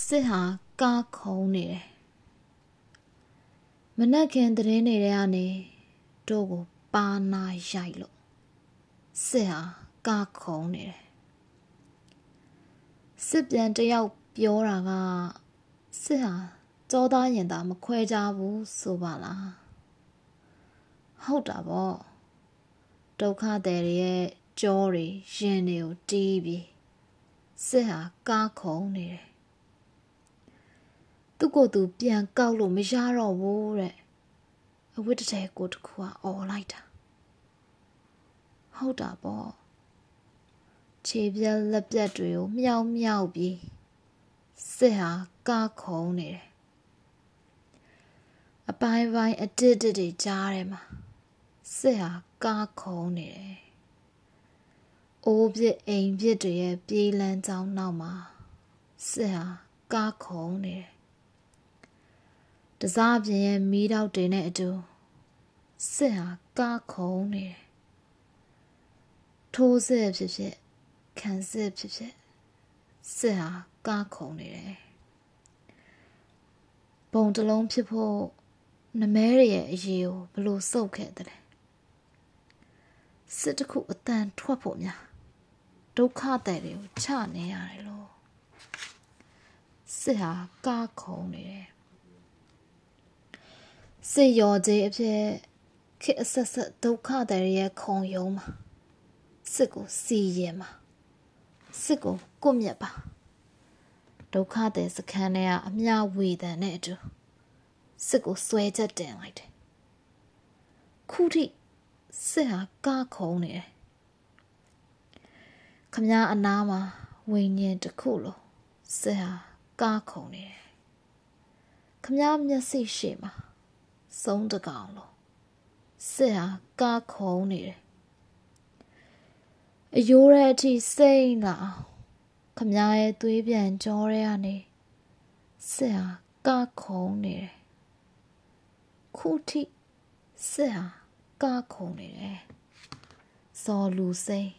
စစ်ဟာကားခုံနေတယ်မနက်ခင်တရင်နေတဲ့ကနေတို့ကိုပါနာရိုက်လို့စစ်ဟာကားခုံနေတယ်စစ်ပြန်တယောက်ပြောတာကစစ်ဟာကြောသားရင်သာမခွဲကြဘူးဆိုပါလားဟုတ်တာပေါ့ဒုက္ခသည်တွေရဲ့ကြောတွေရင်တွေကိုတီးပြီးစစ်ဟာကားခုံနေတယ် သူ့ကိုယ်သူပြန်ကောက်လို့မရတော့ဘူးတဲ့အဝတ်တထဲကိုတခုကអော်လိုက်တာဟုတ်တာပေါ့ခြေပြက်လက်ပြက်တွေကိုမြောက်မြောက်ပြီးစစ်ဟာကားခုံနေတယ်အပိုင်းပိုင်းအတစ်တစ်တွေကြားထဲမှာစစ်ဟာကားခုံနေတယ်အိုးပြစ်အိမ်ပြစ်တွေရဲ့ပြေးလန်းကြောင်းနောက်မှာစစ်ဟာကားခုံနေတယ် တစားပြင်းရဲ့မီးတောက်တွေနဲ့အတူစစ်ဟာကားခုံနေတယ်ထိုးစစ်ဖြစ်ဖြစ်ခံစစ်ဖြစ်ဖြစ်စစ်ဟာကားခုံနေတယ်ဘုံတလုံးဖြစ်ဖို့နမဲရရဲ့အရေးကိုဘလို့စုပ်ခဲ့တဲ့စစ်တခုအတန်ထွက်ဖို့များဒုက္ခတဲ့တွေကိုချနေရတယ်လို့စစ်ဟာကားခုံနေတယ် စစ်ရော်ကြီးအဖြစ်ခေအဆက်ဆက်ဒုက္ခတဲ့ရဲ့ခုံယုံမှာစစ်ကိုစီရင်မှာစစ်ကိုကုမြက်ပါဒုက္ခတဲ့စခန်းထဲကအမြဝေဒန်နဲ့အတူစစ်ကိုဆွဲချက်တင်လိုက်တယ်ခုထိစစ်ဟာကားခုံနေတယ်ခမည်းအနားမှာဝိညာဉ်တစ်ခုလိုစစ်ဟာကားခုံနေတယ်ခမည်းမျက်စိရှိမှာ စုံးတကောင်လိုစစ်ဟာကားခုံနေတယ်အယိုးရဲ့အထိစိမ့်လာအောင်ခမည်းရဲ့သွေးပြန်ကြောရဲကနေစစ်ဟာကားခုံနေတယ်ခုထိစစ်ဟာကားခုံနေတယ်ဇော်လူစိမ့်